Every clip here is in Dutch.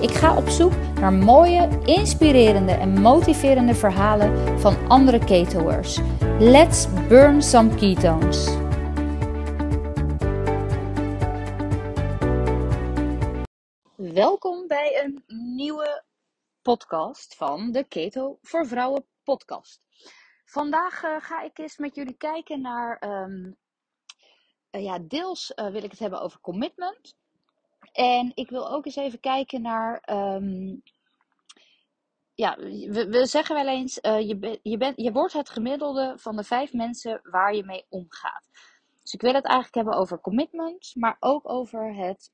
Ik ga op zoek naar mooie, inspirerende en motiverende verhalen van andere ketoers. Let's burn some ketones. Welkom bij een nieuwe podcast van de Keto voor Vrouwen podcast. Vandaag uh, ga ik eens met jullie kijken naar, um, uh, ja, deels uh, wil ik het hebben over commitment. En ik wil ook eens even kijken naar. Um, ja, we, zeggen wel eens: uh, je, je, bent, je wordt het gemiddelde van de vijf mensen waar je mee omgaat. Dus ik wil het eigenlijk hebben over commitment, maar ook over het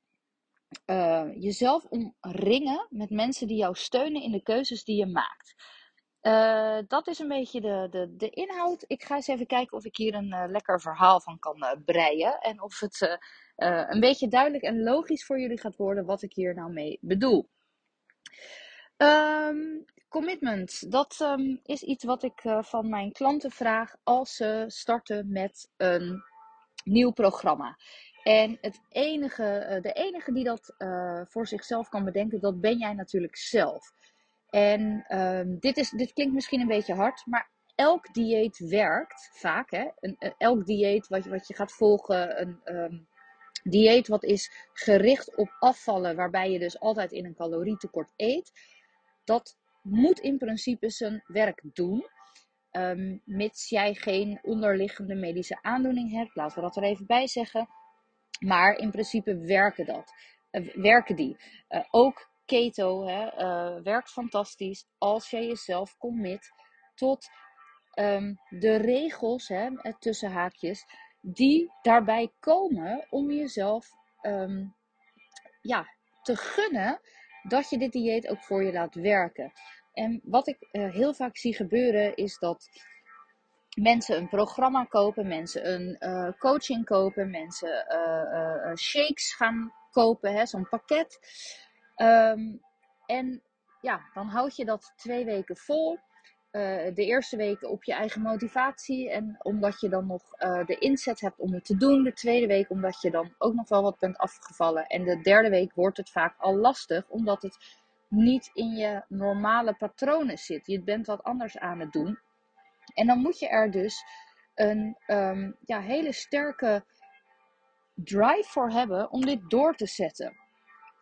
uh, jezelf omringen met mensen die jou steunen in de keuzes die je maakt. Uh, dat is een beetje de, de, de inhoud. Ik ga eens even kijken of ik hier een lekker verhaal van kan breien. En of het een beetje duidelijk en logisch voor jullie gaat worden wat ik hier nou mee bedoel. Um, commitment, dat um, is iets wat ik van mijn klanten vraag als ze starten met een nieuw programma. En het enige, de enige die dat voor zichzelf kan bedenken, dat ben jij natuurlijk zelf. En um, dit, is, dit klinkt misschien een beetje hard, maar elk dieet werkt vaak. Hè? Een, elk dieet wat je, wat je gaat volgen, een dieet wat is gericht op afvallen, waarbij je dus altijd in een calorietekort eet, dat moet in principe zijn werk doen. Um, mits jij geen onderliggende medische aandoening hebt, laten we dat er even bij zeggen. Maar in principe werken dat. Uh, werken die. Uh, ook keto hè, uh, werkt fantastisch als jij jezelf commit tot um, de regels, hè, tussen haakjes, die daarbij komen om jezelf um, ja, te gunnen dat je dit dieet ook voor je laat werken. En wat ik uh, heel vaak zie gebeuren is dat mensen een programma kopen, mensen een uh, coaching kopen, mensen shakes gaan kopen, zo'n pakket. Um, en ja, dan houd je dat twee weken vol. Uh, de eerste week op je eigen motivatie. En omdat je dan nog uh, de inzet hebt om het te doen. De tweede week omdat je dan ook nog wel wat bent afgevallen. En de derde week wordt het vaak al lastig. Omdat het niet in je normale patronen zit. Je bent wat anders aan het doen. En dan moet je er dus een um, ja, hele sterke drive voor hebben om dit door te zetten.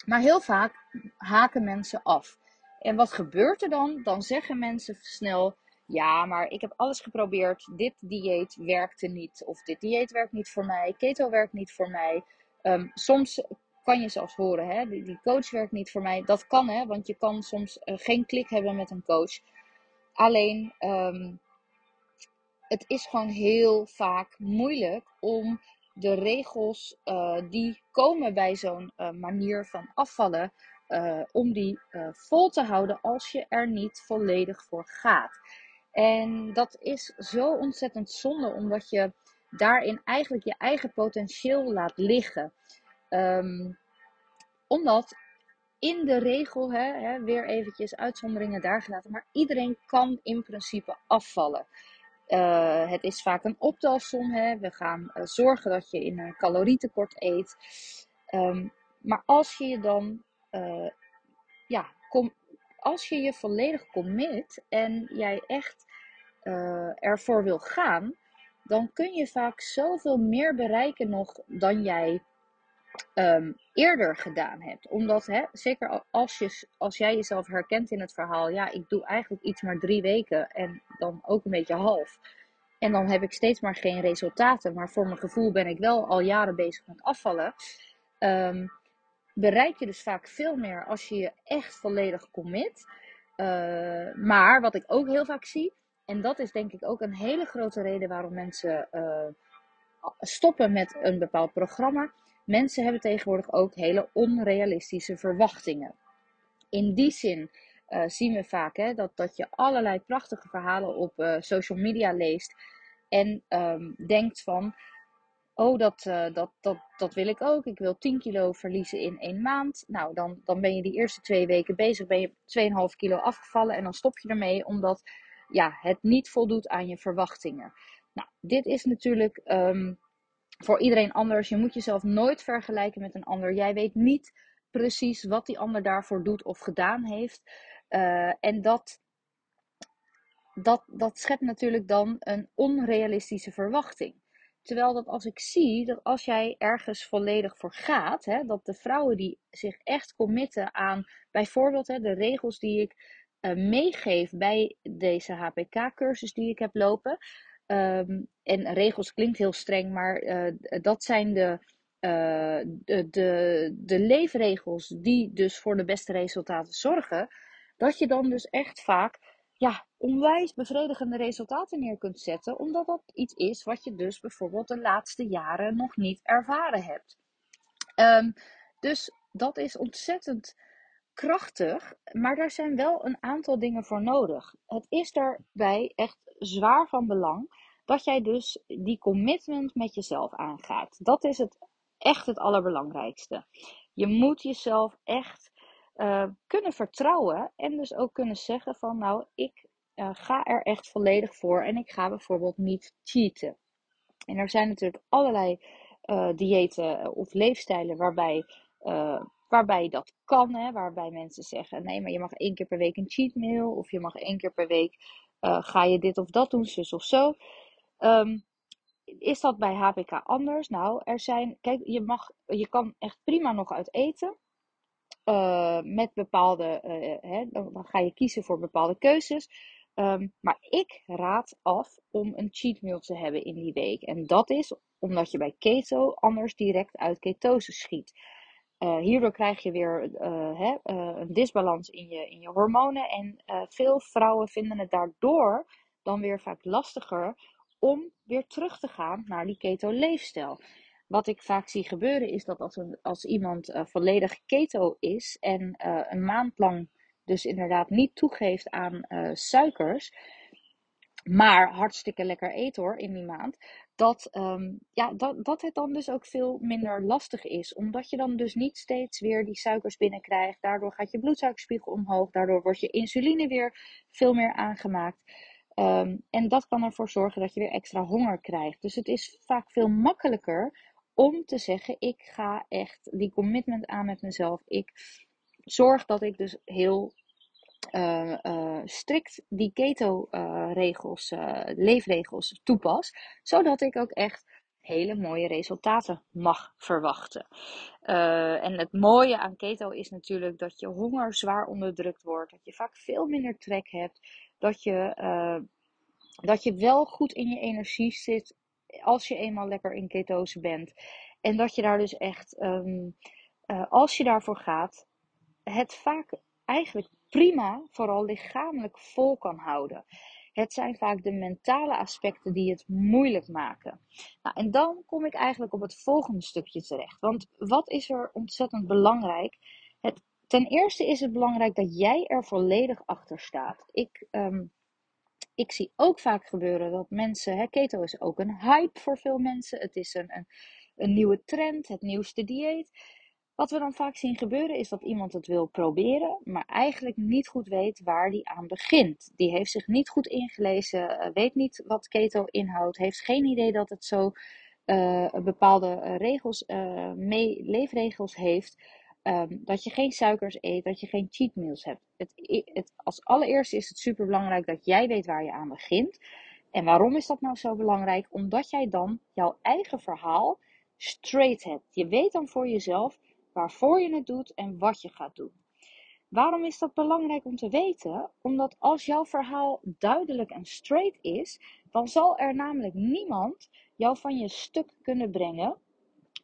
Maar heel vaak haken mensen af. En wat gebeurt er dan? Dan zeggen mensen snel: Ja, maar ik heb alles geprobeerd. Dit dieet werkte niet. Of dit dieet werkt niet voor mij. Keto werkt niet voor mij. Um, soms kan je zelfs horen: hè, die, coach werkt niet voor mij. Dat kan, hè, want je kan soms uh, geen klik hebben met een coach. Alleen, um, het is gewoon heel vaak moeilijk om de regels uh, die komen bij zo'n uh, manier van afvallen, uh, om die vol te houden als je er niet volledig voor gaat. En dat is zo ontzettend zonde, omdat je daarin eigenlijk je eigen potentieel laat liggen. Um, omdat in de regel, hè, hè, weer eventjes uitzonderingen daar gelaten, maar iedereen kan in principe afvallen. Uh, het is vaak een optelsom. Hè? We gaan zorgen dat je in een calorietekort eet. Um, maar als je je dan, uh, ja, kom, als je je volledig commit en jij echt ervoor wil gaan, dan kun je vaak zoveel meer bereiken nog dan jij um, eerder gedaan hebt. Omdat, hè, zeker als, je, als jij jezelf herkent in het verhaal, ja, ik doe eigenlijk iets maar drie weken en dan ook een beetje half. En dan heb ik steeds maar geen resultaten. Maar voor mijn gevoel ben ik wel al jaren bezig met afvallen. Um, bereik je dus vaak veel meer als je je echt volledig commit. Uh, maar wat ik ook heel vaak zie, en dat is denk ik ook een hele grote reden waarom mensen uh, stoppen met een bepaald programma. Mensen hebben tegenwoordig ook hele onrealistische verwachtingen. In die zin uh, zien we vaak hè, dat, dat je allerlei prachtige verhalen op social media leest. en ehm, denkt van, oh, dat, uh, dat, dat, dat wil ik ook. Ik wil 10 kilo verliezen in één maand. Nou, dan, dan ben je die eerste twee weken bezig, ben je 2,5 kilo afgevallen en dan stop je ermee omdat ja, het niet voldoet aan je verwachtingen. Nou, dit is natuurlijk um, voor iedereen anders. Je moet jezelf nooit vergelijken met een ander. Jij weet niet precies wat die ander daarvoor doet of gedaan heeft. Uh, en dat, dat, dat schept natuurlijk dan een onrealistische verwachting. Terwijl dat als ik zie dat als jij ergens volledig voor gaat, hè, dat de vrouwen die zich echt committen aan bijvoorbeeld hè, de regels die ik uh, meegeef bij deze HPK-cursus die ik heb lopen. Um, en regels klinkt heel streng, maar uh, dat zijn de, uh, de, de, de leefregels die dus voor de beste resultaten zorgen. Dat je dan dus echt vaak ja, onwijs bevredigende resultaten neer kunt zetten, omdat dat iets is wat je dus bijvoorbeeld de laatste jaren nog niet ervaren hebt. Um, dus dat is ontzettend krachtig, maar daar zijn wel een aantal dingen voor nodig. Het is daarbij echt zwaar van belang dat jij dus die commitment met jezelf aangaat. Dat is het echt het allerbelangrijkste. Je moet jezelf echt uh, kunnen vertrouwen en dus ook kunnen zeggen van nou, ik uh, ga er echt volledig voor en ik ga bijvoorbeeld niet cheaten. En er zijn natuurlijk allerlei uh, diëten of leefstijlen waarbij, waarbij dat kan. Hè, waarbij mensen zeggen nee, maar je mag één keer per week een cheat meal of je mag één keer per week ga je dit of dat doen, zus of zo. Um, is dat bij HPK anders? Nou, er zijn, kijk, je, mag, je kan echt prima nog uit eten. Uh, met bepaalde, uh, hè, dan, ga je kiezen voor bepaalde keuzes. Um, maar ik raad af om een cheat meal te hebben in die week. En dat is omdat je bij keto anders direct uit ketose schiet. Uh, hierdoor krijg je weer hè, een disbalans in je, in je hormonen. En veel vrouwen vinden het daardoor dan weer vaak lastiger om weer terug te gaan naar die keto-leefstijl. Wat ik vaak zie gebeuren is dat als, een, als iemand uh, volledig keto is en uh, een maand lang dus inderdaad niet toegeeft aan uh, suikers, maar hartstikke lekker eet hoor in die maand, dat, um, ja, dat, dat het dan dus ook veel minder lastig is. Omdat je dan dus niet steeds weer die suikers binnenkrijgt. Daardoor gaat je bloedsuikerspiegel omhoog. Daardoor wordt je insuline weer veel meer aangemaakt. Um, en dat kan ervoor zorgen dat je weer extra honger krijgt. Dus het is vaak veel makkelijker om te zeggen: ik ga echt die commitment aan met mezelf. Ik zorg dat ik dus heel uh, uh, strikt die keto-regels, uh, leefregels toepas, zodat ik ook echt hele mooie resultaten mag verwachten. en het mooie aan keto is natuurlijk dat je honger zwaar onderdrukt wordt, dat je vaak veel minder trek hebt dat je, dat je wel goed in je energie zit als je eenmaal lekker in ketose bent. En dat je daar dus echt, um, uh, als je daarvoor gaat, het vaak eigenlijk prima, vooral lichamelijk vol kan houden. Het zijn vaak de mentale aspecten die het moeilijk maken. Nou, en dan kom ik eigenlijk op het volgende stukje terecht. Want wat is er ontzettend belangrijk? Het Ten eerste is het belangrijk dat jij er volledig achter staat. Ik, um, ik zie ook vaak gebeuren dat mensen, hè, keto is ook een hype voor veel mensen. Het is een, een, een nieuwe trend, het nieuwste dieet. Wat we dan vaak zien gebeuren is dat iemand het wil proberen, maar eigenlijk niet goed weet waar die aan begint. Die heeft zich niet goed ingelezen, eh, weet niet wat keto inhoudt, heeft geen idee dat het zo uh, bepaalde regels, uh, mee, leefregels heeft. Um, dat je geen suikers eet, dat je geen cheat meals hebt. Het, het, als allereerste is het super belangrijk dat jij weet waar je aan begint. En waarom is dat nou zo belangrijk? Omdat jij dan jouw eigen verhaal straight hebt. Je weet dan voor jezelf waarvoor je het doet en wat je gaat doen. Waarom is dat belangrijk om te weten? Omdat als jouw verhaal duidelijk en straight is, dan zal er namelijk niemand jou van je stuk kunnen brengen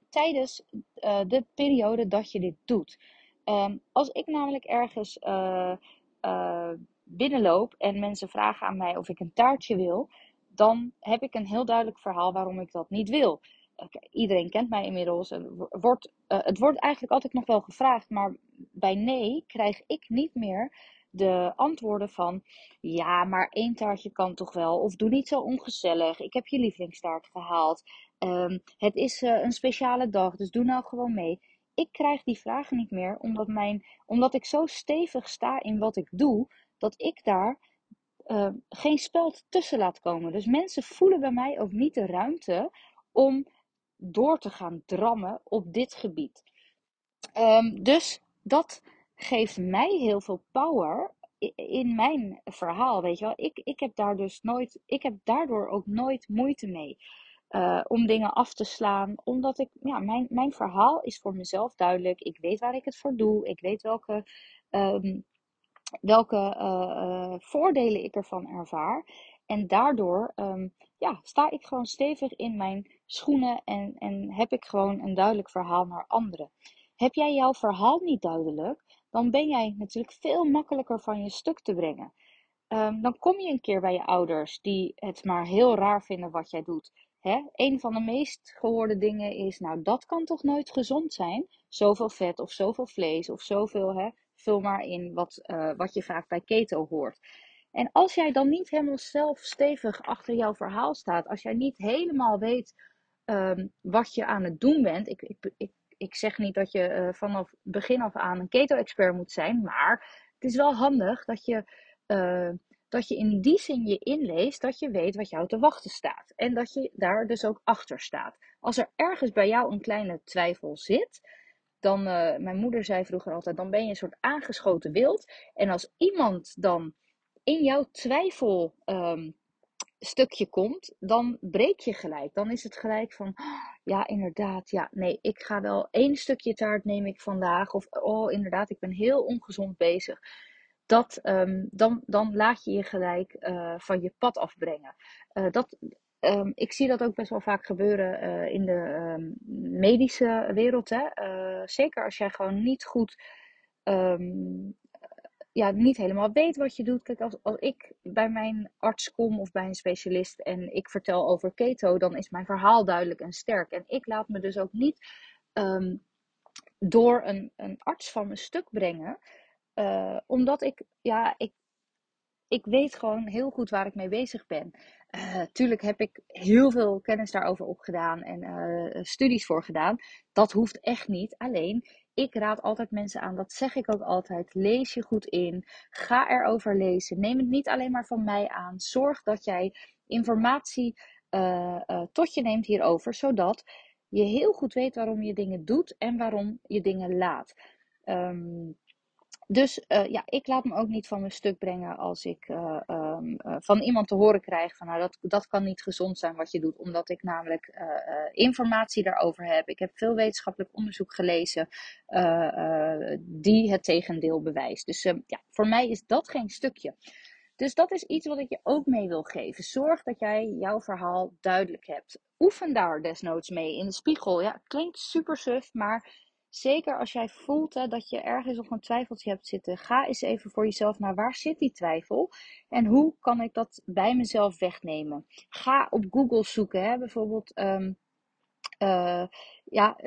tijdens uh, de periode dat je dit doet. Um, als ik namelijk ergens uh, uh, binnenloop en mensen vragen aan mij of ik een taartje wil, dan heb ik een heel duidelijk verhaal waarom ik dat niet wil. Iedereen kent mij inmiddels. Wordt, het wordt eigenlijk altijd nog wel gevraagd, maar bij nee krijg ik niet meer de antwoorden van: ja, maar één taartje kan toch wel? Of doe niet zo ongezellig. Ik heb je lievelingstaart gehaald. Ehm, het is uh, een speciale dag, dus doe nou gewoon mee. Ik krijg die vragen niet meer, omdat, mijn, omdat ik zo stevig sta in wat ik doe, dat ik daar uh, geen speld tussen laat komen. Dus mensen voelen bij mij ook niet de ruimte om door te gaan drammen op dit gebied. Um, dus dat geeft mij heel veel power in mijn verhaal, weet je wel. Ik, ik heb daar dus nooit, ik heb daardoor ook nooit moeite mee. Uh, om dingen af te slaan. Omdat ik, ja, mijn, mijn verhaal is voor mezelf duidelijk. Ik weet waar ik het voor doe. Ik weet welke, um, welke uh, uh, voordelen ik ervan ervaar. En daardoor um, ja, sta ik gewoon stevig in mijn schoenen en, en heb ik gewoon een duidelijk verhaal naar anderen. Heb jij jouw verhaal niet duidelijk, dan ben jij natuurlijk veel makkelijker van je stuk te brengen. Um, dan kom je een keer bij je ouders die het maar heel raar vinden wat jij doet. Hè? Een van de meest gehoorde dingen is, nou dat kan toch nooit gezond zijn? Zoveel vet of zoveel vlees of zoveel, hè? vul maar in wat, uh, wat je vaak bij keto hoort. En als jij dan niet helemaal zelf stevig achter jouw verhaal staat, als jij niet helemaal weet um, wat je aan het doen bent. Ik, ik, ik, ik zeg niet dat je uh, vanaf begin af aan een keto-expert moet zijn, maar het is wel handig dat je, uh, dat je in die zin je inleest dat je weet wat jou te wachten staat. En dat je daar dus ook achter staat. Als er ergens bij jou een kleine twijfel zit, dan, uh, mijn moeder zei vroeger altijd, dan ben je een soort aangeschoten wild. En als iemand dan in jouw twijfel um, stukje komt, dan breek je gelijk. Dan is het gelijk van, ja, inderdaad, ja, nee, ik ga wel één stukje taart neem ik vandaag. Of, oh, inderdaad, ik ben heel ongezond bezig. Dat, um, dan, dan laat je je gelijk uh, van je pad afbrengen. Uh, dat, um, ik zie dat ook best wel vaak gebeuren uh, in de um, medische wereld. Hè? zeker als jij gewoon niet goed ja, niet helemaal weet wat je doet. Kijk, als, als ik bij mijn arts kom of bij een specialist en ik vertel over keto, dan is mijn verhaal duidelijk en sterk. En ik laat me dus ook niet door een, een arts van mijn stuk brengen. Uh, omdat ik, ja, ik, ik weet gewoon heel goed waar ik mee bezig ben. Uh, tuurlijk heb ik heel veel kennis daarover opgedaan en uh, studies voor gedaan. Dat hoeft echt niet. Alleen, ik raad altijd mensen aan, dat zeg ik ook altijd. Lees je goed in. Ga erover lezen. Neem het niet alleen maar van mij aan. Zorg dat jij informatie tot je neemt hierover, zodat je heel goed weet waarom je dingen doet en waarom je dingen laat. Um, dus uh, ja, ik laat me ook niet van mijn stuk brengen als ik uh, um, uh, van iemand te horen krijg van nou dat, dat kan niet gezond zijn wat je doet. Omdat ik namelijk informatie daarover heb. Ik heb veel wetenschappelijk onderzoek gelezen die het tegendeel bewijst. Dus ja, voor mij is dat geen stukje. Dus dat is iets wat ik je ook mee wil geven. Zorg dat jij jouw verhaal duidelijk hebt. Oefen daar desnoods mee in de spiegel. Ja, klinkt super suf, maar Zeker als jij voelt hè, dat je ergens nog een twijfeltje hebt zitten, ga eens even voor jezelf naar waar zit die twijfel en hoe kan ik dat bij mezelf wegnemen. Ga op Google zoeken, hè, bijvoorbeeld. Um, uh, ja,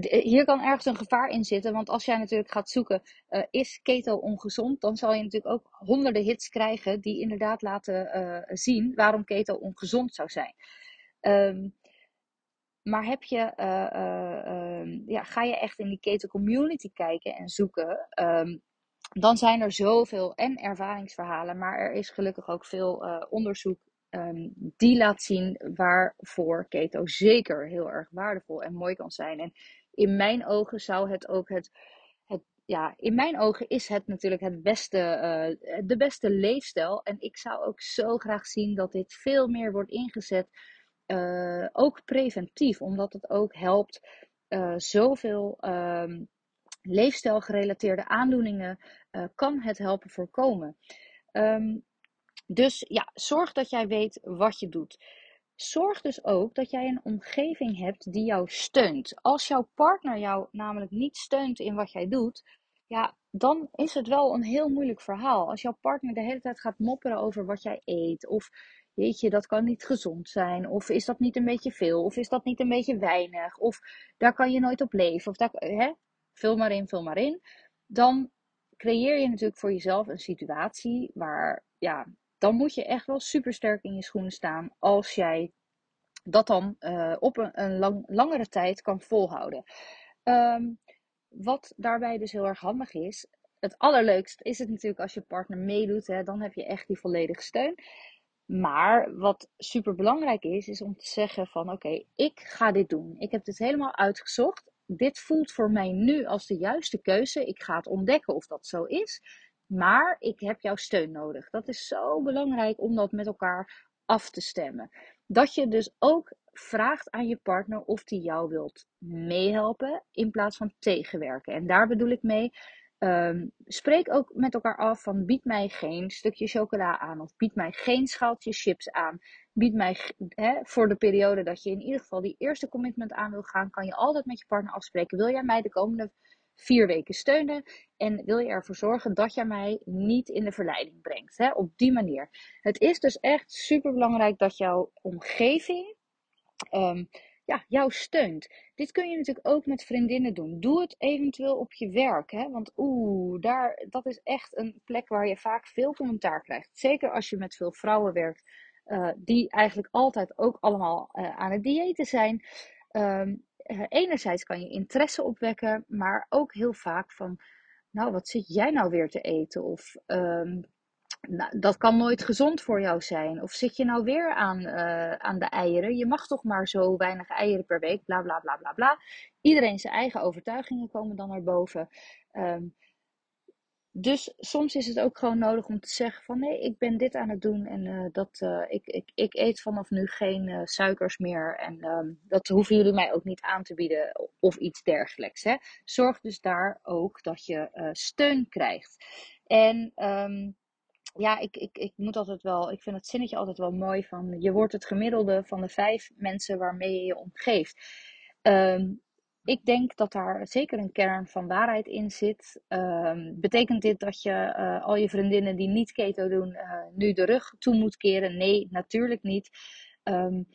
hier kan ergens een gevaar in zitten. Want als jij natuurlijk gaat zoeken, uh, is keto ongezond? Dan zal je natuurlijk ook honderden hits krijgen die inderdaad laten zien waarom keto ongezond zou zijn. Um, maar heb je, uh, uh, uh, ja, ga je echt in die keto community kijken en zoeken, um, dan zijn er zoveel en ervaringsverhalen, maar er is gelukkig ook veel eh, onderzoek um, die laat zien waarvoor keto zeker heel erg waardevol en mooi kan zijn. En in mijn ogen zou het ook het, ja, in mijn ogen is het natuurlijk het beste, de beste leefstijl. En ik zou ook zo graag zien dat dit veel meer wordt ingezet uh, ook preventief, omdat het ook helpt uh, zoveel um, leefstijlgerelateerde aandoeningen uh, kan het helpen voorkomen. Um, dus ja, zorg dat jij weet wat je doet. Zorg dus ook dat jij een omgeving hebt die jou steunt. Als jouw partner jou namelijk niet steunt in wat jij doet, ja, dan is het wel een heel moeilijk verhaal. Als jouw partner de hele tijd gaat mopperen over wat jij eet, of jeetje, dat kan niet gezond zijn. Of is dat niet een beetje veel? Of is dat niet een beetje weinig? Of daar kan je nooit op leven. Of daar, hè? Vul maar in, vul maar in. Dan creëer je natuurlijk voor jezelf een situatie waar, ja, dan moet je echt wel super sterk in je schoenen staan als jij dat dan uh, op een, een lang, langere tijd kan volhouden. Um, wat daarbij dus heel erg handig is, het allerleukst is het natuurlijk als je partner meedoet, hè, dan heb je echt die volledige steun. Maar wat super belangrijk is, is om te zeggen van oké, ik ga dit doen. Ik heb dit helemaal uitgezocht. Dit voelt voor mij nu als de juiste keuze. Ik ga het ontdekken of dat zo is. Maar ik heb jouw steun nodig. Dat is zo belangrijk om dat met elkaar af te stemmen. Dat je dus ook vraagt aan je partner of die jou wilt meehelpen in plaats van tegenwerken. En daar bedoel ik mee. Um, spreek ook met elkaar af van bied mij geen stukje chocola aan of bied mij geen schaaltje chips aan. Bied mij voor de periode dat je in ieder geval die eerste commitment aan wil gaan, kan je altijd met je partner afspreken. Wil jij mij de komende vier weken steunen en wil je ervoor zorgen dat jij mij niet in de verleiding brengt. Op die manier. Het is dus echt super belangrijk dat jouw omgeving um, ja, jou steunt. Dit kun je natuurlijk ook met vriendinnen doen. Doe het eventueel op je werk. Hè? Want oeh, daar, dat is echt een plek waar je vaak veel commentaar krijgt. Zeker als je met veel vrouwen werkt. Uh, die eigenlijk altijd ook allemaal uh, aan het diëten zijn. Um, uh, enerzijds kan je interesse opwekken, maar ook heel vaak van, nou, wat zit jij nou weer te eten? Of um, nou, dat kan nooit gezond voor jou zijn. Of zit je nou weer aan, uh, aan de eieren? Je mag toch maar zo weinig eieren per week, bla bla bla bla bla. Iedereen zijn eigen overtuigingen komen dan naar boven. Um, dus soms is het ook gewoon nodig om te zeggen van nee, ik ben dit aan het doen en uh, dat, uh, ik, ik, ik eet vanaf nu geen suikers meer en um, dat hoeven jullie mij ook niet aan te bieden of iets dergelijks. Hè. Zorg dus daar ook dat je steun krijgt. En um, ja, ik, ik, ik moet altijd wel, ik vind het zinnetje altijd wel mooi van je wordt het gemiddelde van de vijf mensen waarmee je je omgeeft. Um, ik denk dat daar zeker een kern van waarheid in zit. Um, betekent dit dat je uh, al je vriendinnen die niet keto doen, uh, nu de rug toe moet keren? Nee, natuurlijk niet. Um,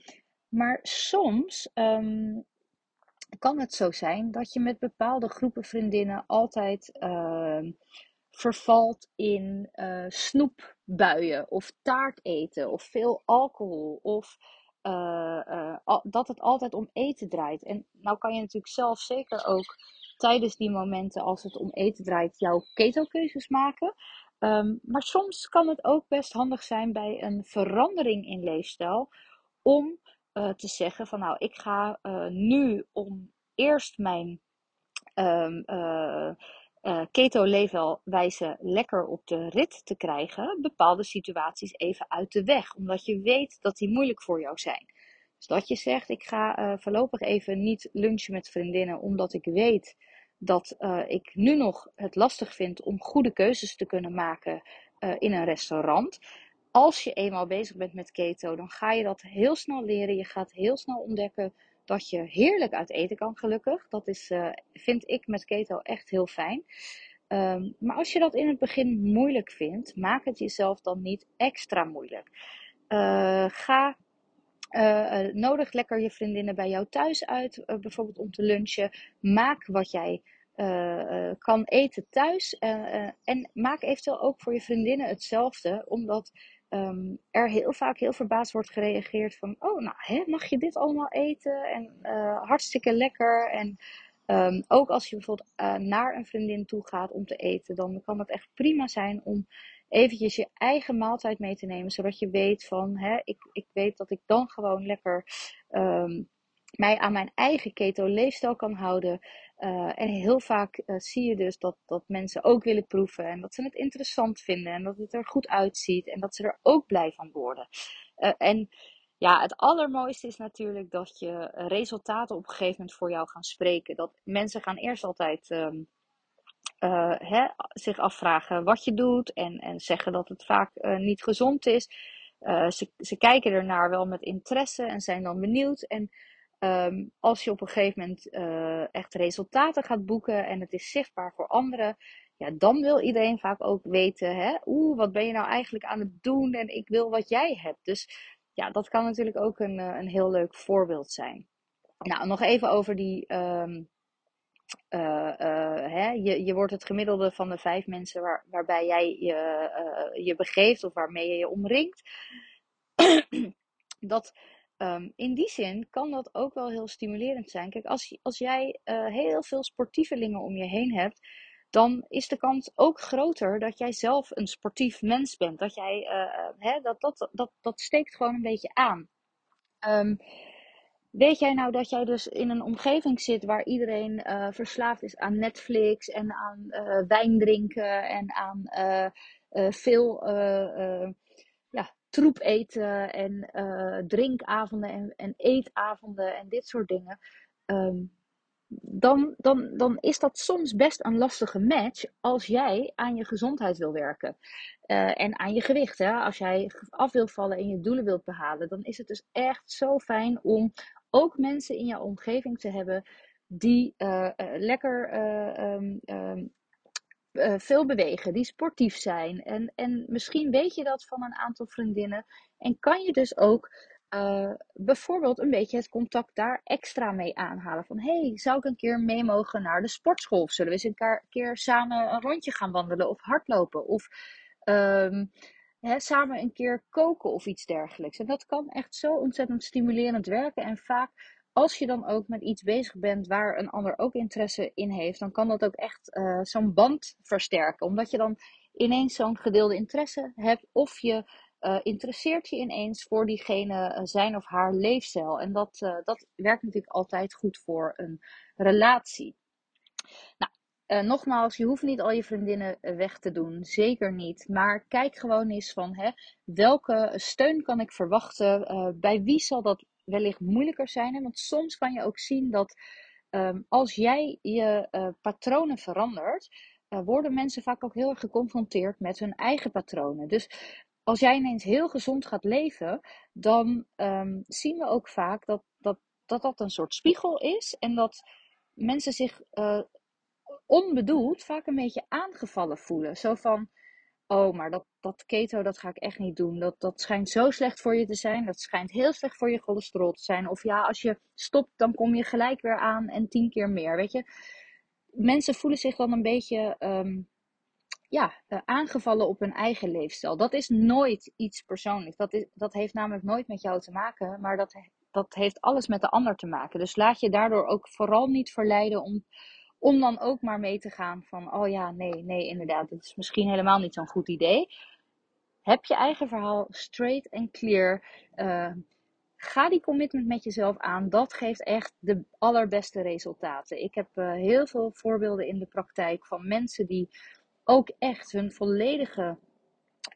maar soms kan het zo zijn dat je met bepaalde groepen vriendinnen altijd vervalt in uh, snoepbuien of taart eten of veel alcohol of uh, uh, dat het altijd om eten draait. En nou kan je natuurlijk zelf zeker ook tijdens die momenten als het om eten draait jouw keto-keuzes maken. Um, maar soms kan het ook best handig zijn bij een verandering in leefstijl om te zeggen van nou ik ga nu om eerst mijn um, uh, keto-leefwijze lekker op de rit te krijgen, bepaalde situaties even uit de weg. Omdat je weet dat die moeilijk voor jou zijn. Dus dat je zegt, ik ga uh, voorlopig even niet lunchen met vriendinnen, omdat ik weet dat uh, ik nu nog het lastig vind om goede keuzes te kunnen maken in een restaurant. Als je eenmaal bezig bent met keto, dan ga je dat heel snel leren. Je gaat heel snel ontdekken dat je heerlijk uit eten kan, gelukkig. Dat is, uh, vind ik met keto echt heel fijn. Um, maar als je dat in het begin moeilijk vindt, maak het jezelf dan niet extra moeilijk. Uh, ga uh, nodig lekker je vriendinnen bij jou thuis uit, bijvoorbeeld om te lunchen. Maak wat jij kan eten thuis. en maak eventueel ook voor je vriendinnen hetzelfde, omdat um, er heel vaak heel verbaasd wordt gereageerd van, oh nou, hè, mag je dit allemaal eten? En uh, hartstikke lekker. En um, ook als je bijvoorbeeld uh, naar een vriendin toe gaat om te eten, dan kan het echt prima zijn om eventjes je eigen maaltijd mee te nemen, zodat je weet van, hè, ik, ik weet dat ik dan gewoon lekker um, mij aan mijn eigen keto leefstijl kan houden. Uh, en heel vaak uh, zie je dus dat, dat mensen ook willen proeven en dat ze het interessant vinden en dat het er goed uitziet en dat ze er ook blij van worden. Uh, en ja, het allermooiste is natuurlijk dat je resultaten op een gegeven moment voor jou gaan spreken. Dat mensen gaan eerst altijd um, hè, zich afvragen wat je doet en, en zeggen dat het vaak niet gezond is. ze, ze kijken ernaar wel met interesse en zijn dan benieuwd. En Um, als je op een gegeven moment uh, echt resultaten gaat boeken en het is zichtbaar voor anderen, ja, dan wil iedereen vaak ook weten, hè, oeh, wat ben je nou eigenlijk aan het doen en ik wil wat jij hebt. Dus ja, dat kan natuurlijk ook een, uh, een heel leuk voorbeeld zijn. Nou, nog even over die, um, uh, hè, je, je wordt het gemiddelde van de vijf mensen waar, waarbij jij je, je begeeft of waarmee je je omringt. dat um, in die zin kan dat ook wel heel stimulerend zijn. Kijk, als, als jij heel veel sportievelingen om je heen hebt, dan is de kans ook groter dat jij zelf een sportief mens bent. Dat jij, hè, dat, dat, dat, dat steekt gewoon een beetje aan. Um, Weet jij nou dat jij dus in een omgeving zit waar iedereen verslaafd is aan Netflix en aan wijn drinken en aan veel troep eten en drinkavonden en, en, eetavonden en dit soort dingen? Um, dan, dan, dan is dat soms best een lastige match als jij aan je gezondheid wil werken. Uh, en aan je gewicht. Hè? Als jij af wil vallen en je doelen wilt behalen, dan is het dus echt zo fijn om ook mensen in jouw omgeving te hebben die uh, lekker um, um, veel bewegen, die sportief zijn. En, en misschien weet je dat van een aantal vriendinnen. En kan je dus ook uh, bijvoorbeeld een beetje het contact daar extra mee aanhalen. Van hey, zou ik een keer mee mogen naar de sportschool? zullen we eens een keer samen een rondje gaan wandelen of hardlopen? Of um, hè, samen een keer koken of iets dergelijks. En dat kan echt zo ontzettend stimulerend werken. En vaak als je dan ook met iets bezig bent waar een ander ook interesse in heeft, dan kan dat ook echt uh, zo'n band versterken. Omdat je dan ineens zo'n gedeelde interesse hebt of je uh, interesseert je ineens voor diegene uh, zijn of haar leefstijl. En dat, dat werkt natuurlijk altijd goed voor een relatie. Nou, nogmaals, je hoeft niet al je vriendinnen weg te doen. Zeker niet. Maar kijk gewoon eens van hè, welke steun kan ik verwachten? bij wie zal dat wellicht moeilijker zijn? Want soms kan je ook zien dat um, als jij je patronen verandert, worden mensen vaak ook heel erg geconfronteerd met hun eigen patronen. Dus als jij ineens heel gezond gaat leven, dan um, zien we ook vaak dat dat, dat dat een soort spiegel is. En dat mensen zich uh, onbedoeld vaak een beetje aangevallen voelen. Zo van, oh, maar dat, dat keto, dat ga ik echt niet doen. Dat, dat schijnt zo slecht voor je te zijn. Dat schijnt heel slecht voor je cholesterol te zijn. Of ja, als je stopt, dan kom je gelijk weer aan en tien keer meer, weet je. Mensen voelen zich dan een beetje... Um, ja, uh, aangevallen op hun eigen leefstijl. Dat is nooit iets persoonlijks. Dat, is, dat heeft namelijk nooit met jou te maken, maar dat, dat heeft alles met de ander te maken. Dus laat je daardoor ook vooral niet verleiden om, om dan ook maar mee te gaan van, oh ja, nee, nee, inderdaad, dit is misschien helemaal niet zo'n goed idee. Heb je eigen verhaal straight en clear. Uh, ga die commitment met jezelf aan. Dat geeft echt de allerbeste resultaten. Ik heb uh, heel veel voorbeelden in de praktijk van mensen die ook echt hun volledige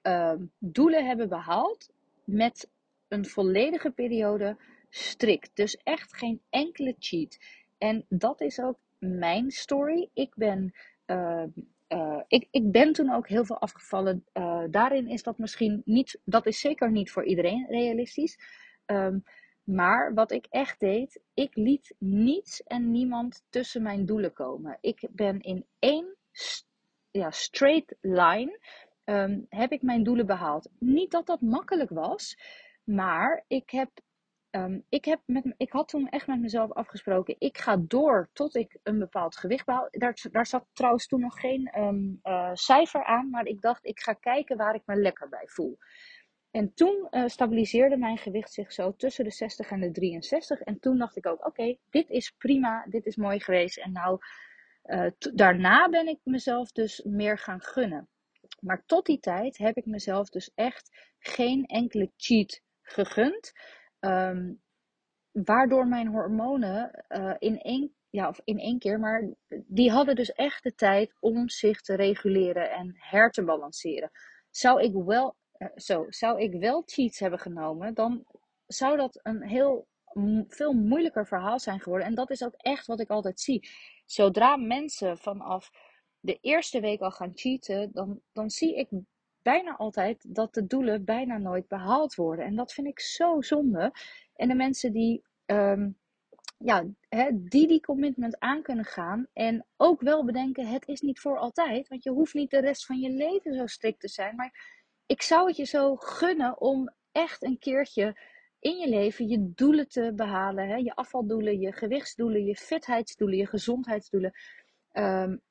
uh, doelen hebben behaald met een volledige periode strikt. Dus echt geen enkele cheat. En dat is ook mijn story. Ik ben, uh, uh, ik, ik ben toen ook heel veel afgevallen. Uh, daarin is dat misschien niet, dat is zeker niet voor iedereen realistisch. Um, maar wat ik echt deed, ik liet niets en niemand tussen mijn doelen komen. Ik ben in één ja, straight line um, heb ik mijn doelen behaald. Niet dat dat makkelijk was, maar ik heb, um, ik, heb met, ik had toen echt met mezelf afgesproken. Ik ga door tot ik een bepaald gewicht behaal. Daar, daar zat trouwens toen nog geen um, uh, cijfer aan, maar ik dacht ik ga kijken waar ik me lekker bij voel. En toen uh, stabiliseerde mijn gewicht zich zo tussen de 60 en de 63. En toen dacht ik ook: oké, dit is prima, dit is mooi geweest. En nou uh, daarna ben ik mezelf dus meer gaan gunnen. Maar tot die tijd heb ik mezelf dus echt geen enkele cheat gegund. Um, waardoor mijn hormonen uh, in één, ja, of in één keer, maar die hadden dus echt de tijd om zich te reguleren en her te balanceren. Zou ik wel, uh, zo, zou ik wel cheats hebben genomen, dan zou dat een heel veel moeilijker verhaal zijn geworden. En dat is ook echt wat ik altijd zie. Zodra mensen vanaf de eerste week al gaan cheaten, dan, dan zie ik bijna altijd dat de doelen bijna nooit behaald worden. En dat vind ik zo zonde. En de mensen die, um, ja, hè, die die commitment aan kunnen gaan en ook wel bedenken, het is niet voor altijd. Want je hoeft niet de rest van je leven zo strikt te zijn. Maar ik zou het je zo gunnen om echt een keertje in je leven je doelen te behalen. Hè? Je afvaldoelen, je gewichtsdoelen, je fitheidsdoelen, je gezondheidsdoelen. Um,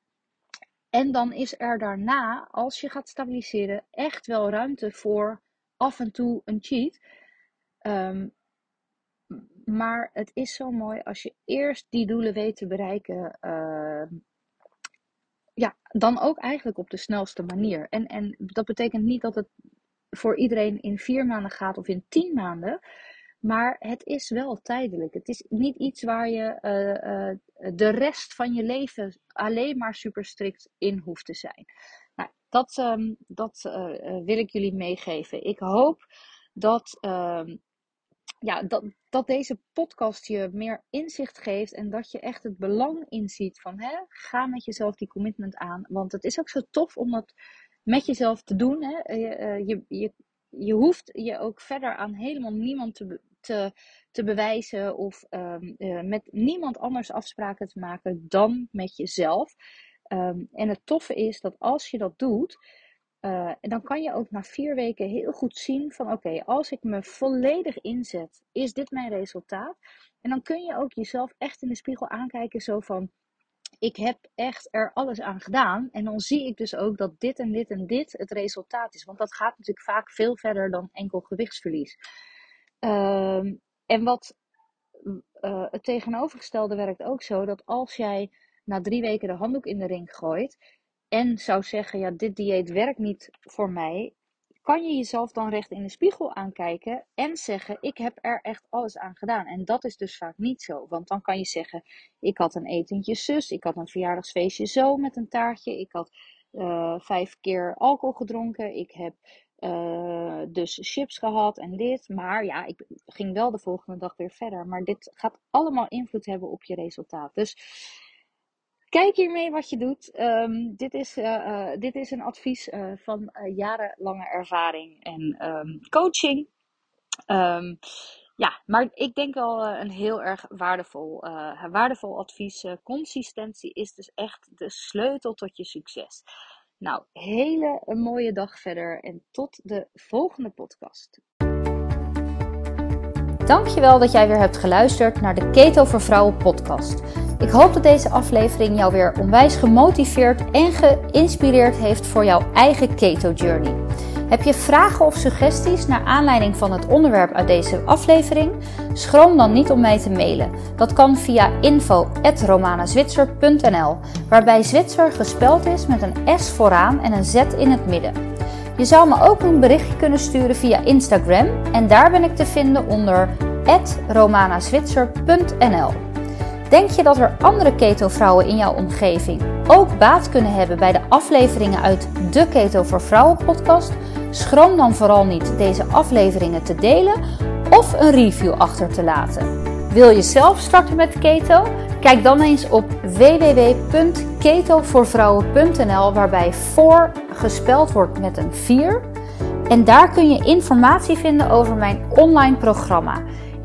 en dan is er daarna, als je gaat stabiliseren, echt wel ruimte voor af en toe een cheat. Um, maar het is zo mooi als je eerst die doelen weet te bereiken. Uh, ja, dan ook eigenlijk op de snelste manier. En, en dat betekent niet dat het voor iedereen in vier maanden gaat of in tien maanden. Maar het is wel tijdelijk. Het is niet iets waar je uh, uh, de rest van je leven alleen maar super strikt in hoeft te zijn. Nou, dat, um, dat uh, wil ik jullie meegeven. Ik hoop dat ehm, ja, dat, dat deze podcast je meer inzicht geeft en dat je echt het belang inziet van hè, ga met jezelf die commitment aan. Want het is ook zo tof om dat met jezelf te doen. Hè. Je, eh, je, je, je hoeft je ook verder aan helemaal niemand te, te, te bewijzen of um, uh, met niemand anders afspraken te maken dan met jezelf. Um, en het toffe is dat als je dat doet, uh, dan kan je ook na vier weken heel goed zien van oké, als ik me volledig inzet, is dit mijn resultaat? En dan kun je ook jezelf echt in de spiegel aankijken zo van ik heb echt er alles aan gedaan. En dan zie ik dus ook dat dit en dit en dit het resultaat is. Want dat gaat natuurlijk vaak veel verder dan enkel gewichtsverlies. Uh, en wat uh, het tegenovergestelde werkt ook zo dat als jij na drie weken de handdoek in de ring gooit, en zou zeggen, ja, dit dieet werkt niet voor mij, kan je jezelf dan recht in de spiegel aankijken en zeggen, ik heb er echt alles aan gedaan. En dat is dus vaak niet zo, want dan kan je zeggen, ik had een etentje zus, ik had een verjaardagsfeestje zo met een taartje, ik had uh, vijf keer alcohol gedronken, ik heb uh, dus chips gehad en dit. Maar ja, ik ging wel de volgende dag weer verder. Maar dit gaat allemaal invloed hebben op je resultaat. Dus Kijk hiermee wat je doet. Um, dit, is, uh, uh, dit is een advies van jarenlange ervaring en um, coaching. Um, ja, maar ik denk wel een heel erg waardevol, waardevol advies. consistentie is dus echt de sleutel tot je succes. Nou, hele mooie dag verder en tot de volgende podcast. Dankjewel dat jij weer hebt geluisterd naar de Keto voor Vrouwen podcast. Ik hoop dat deze aflevering jou weer onwijs gemotiveerd en geïnspireerd heeft voor jouw eigen keto journey. Heb je vragen of suggesties naar aanleiding van het onderwerp uit deze aflevering? Schroom dan niet om mij te mailen. Dat kan via info@romanazwitser.nl, waarbij Zwitser gespeld is met een S vooraan en een Z in het midden. Je zou me ook een berichtje kunnen sturen via Instagram en daar ben ik te vinden onder romanazwitser.nl. Denk je dat er andere keto-vrouwen in jouw omgeving ook baat kunnen hebben bij de afleveringen uit de Keto voor Vrouwen podcast? Schroom dan vooral niet deze afleveringen te delen of een review achter te laten. Wil je zelf starten met keto? Kijk dan eens op www.ketovoorvrouwen.nl waarbij voor gespeld wordt met een 4. En daar kun je informatie vinden over mijn online programma.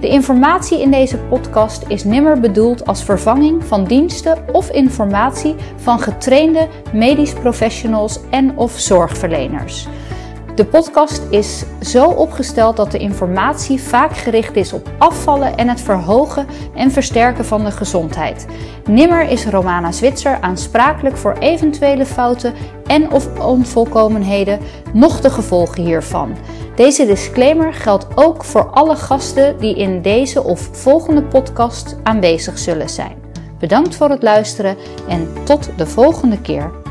De informatie in deze podcast is nimmer bedoeld als vervanging van diensten of informatie van getrainde medisch professionals en of zorgverleners. De podcast is zo opgesteld dat de informatie vaak gericht is op afvallen en het verhogen en versterken van de gezondheid. Nimmer is Romana Zwitser aansprakelijk voor eventuele fouten en of onvolkomenheden, noch de gevolgen hiervan. Deze disclaimer geldt ook voor alle gasten die in deze of volgende podcast aanwezig zullen zijn. Bedankt voor het luisteren en tot de volgende keer.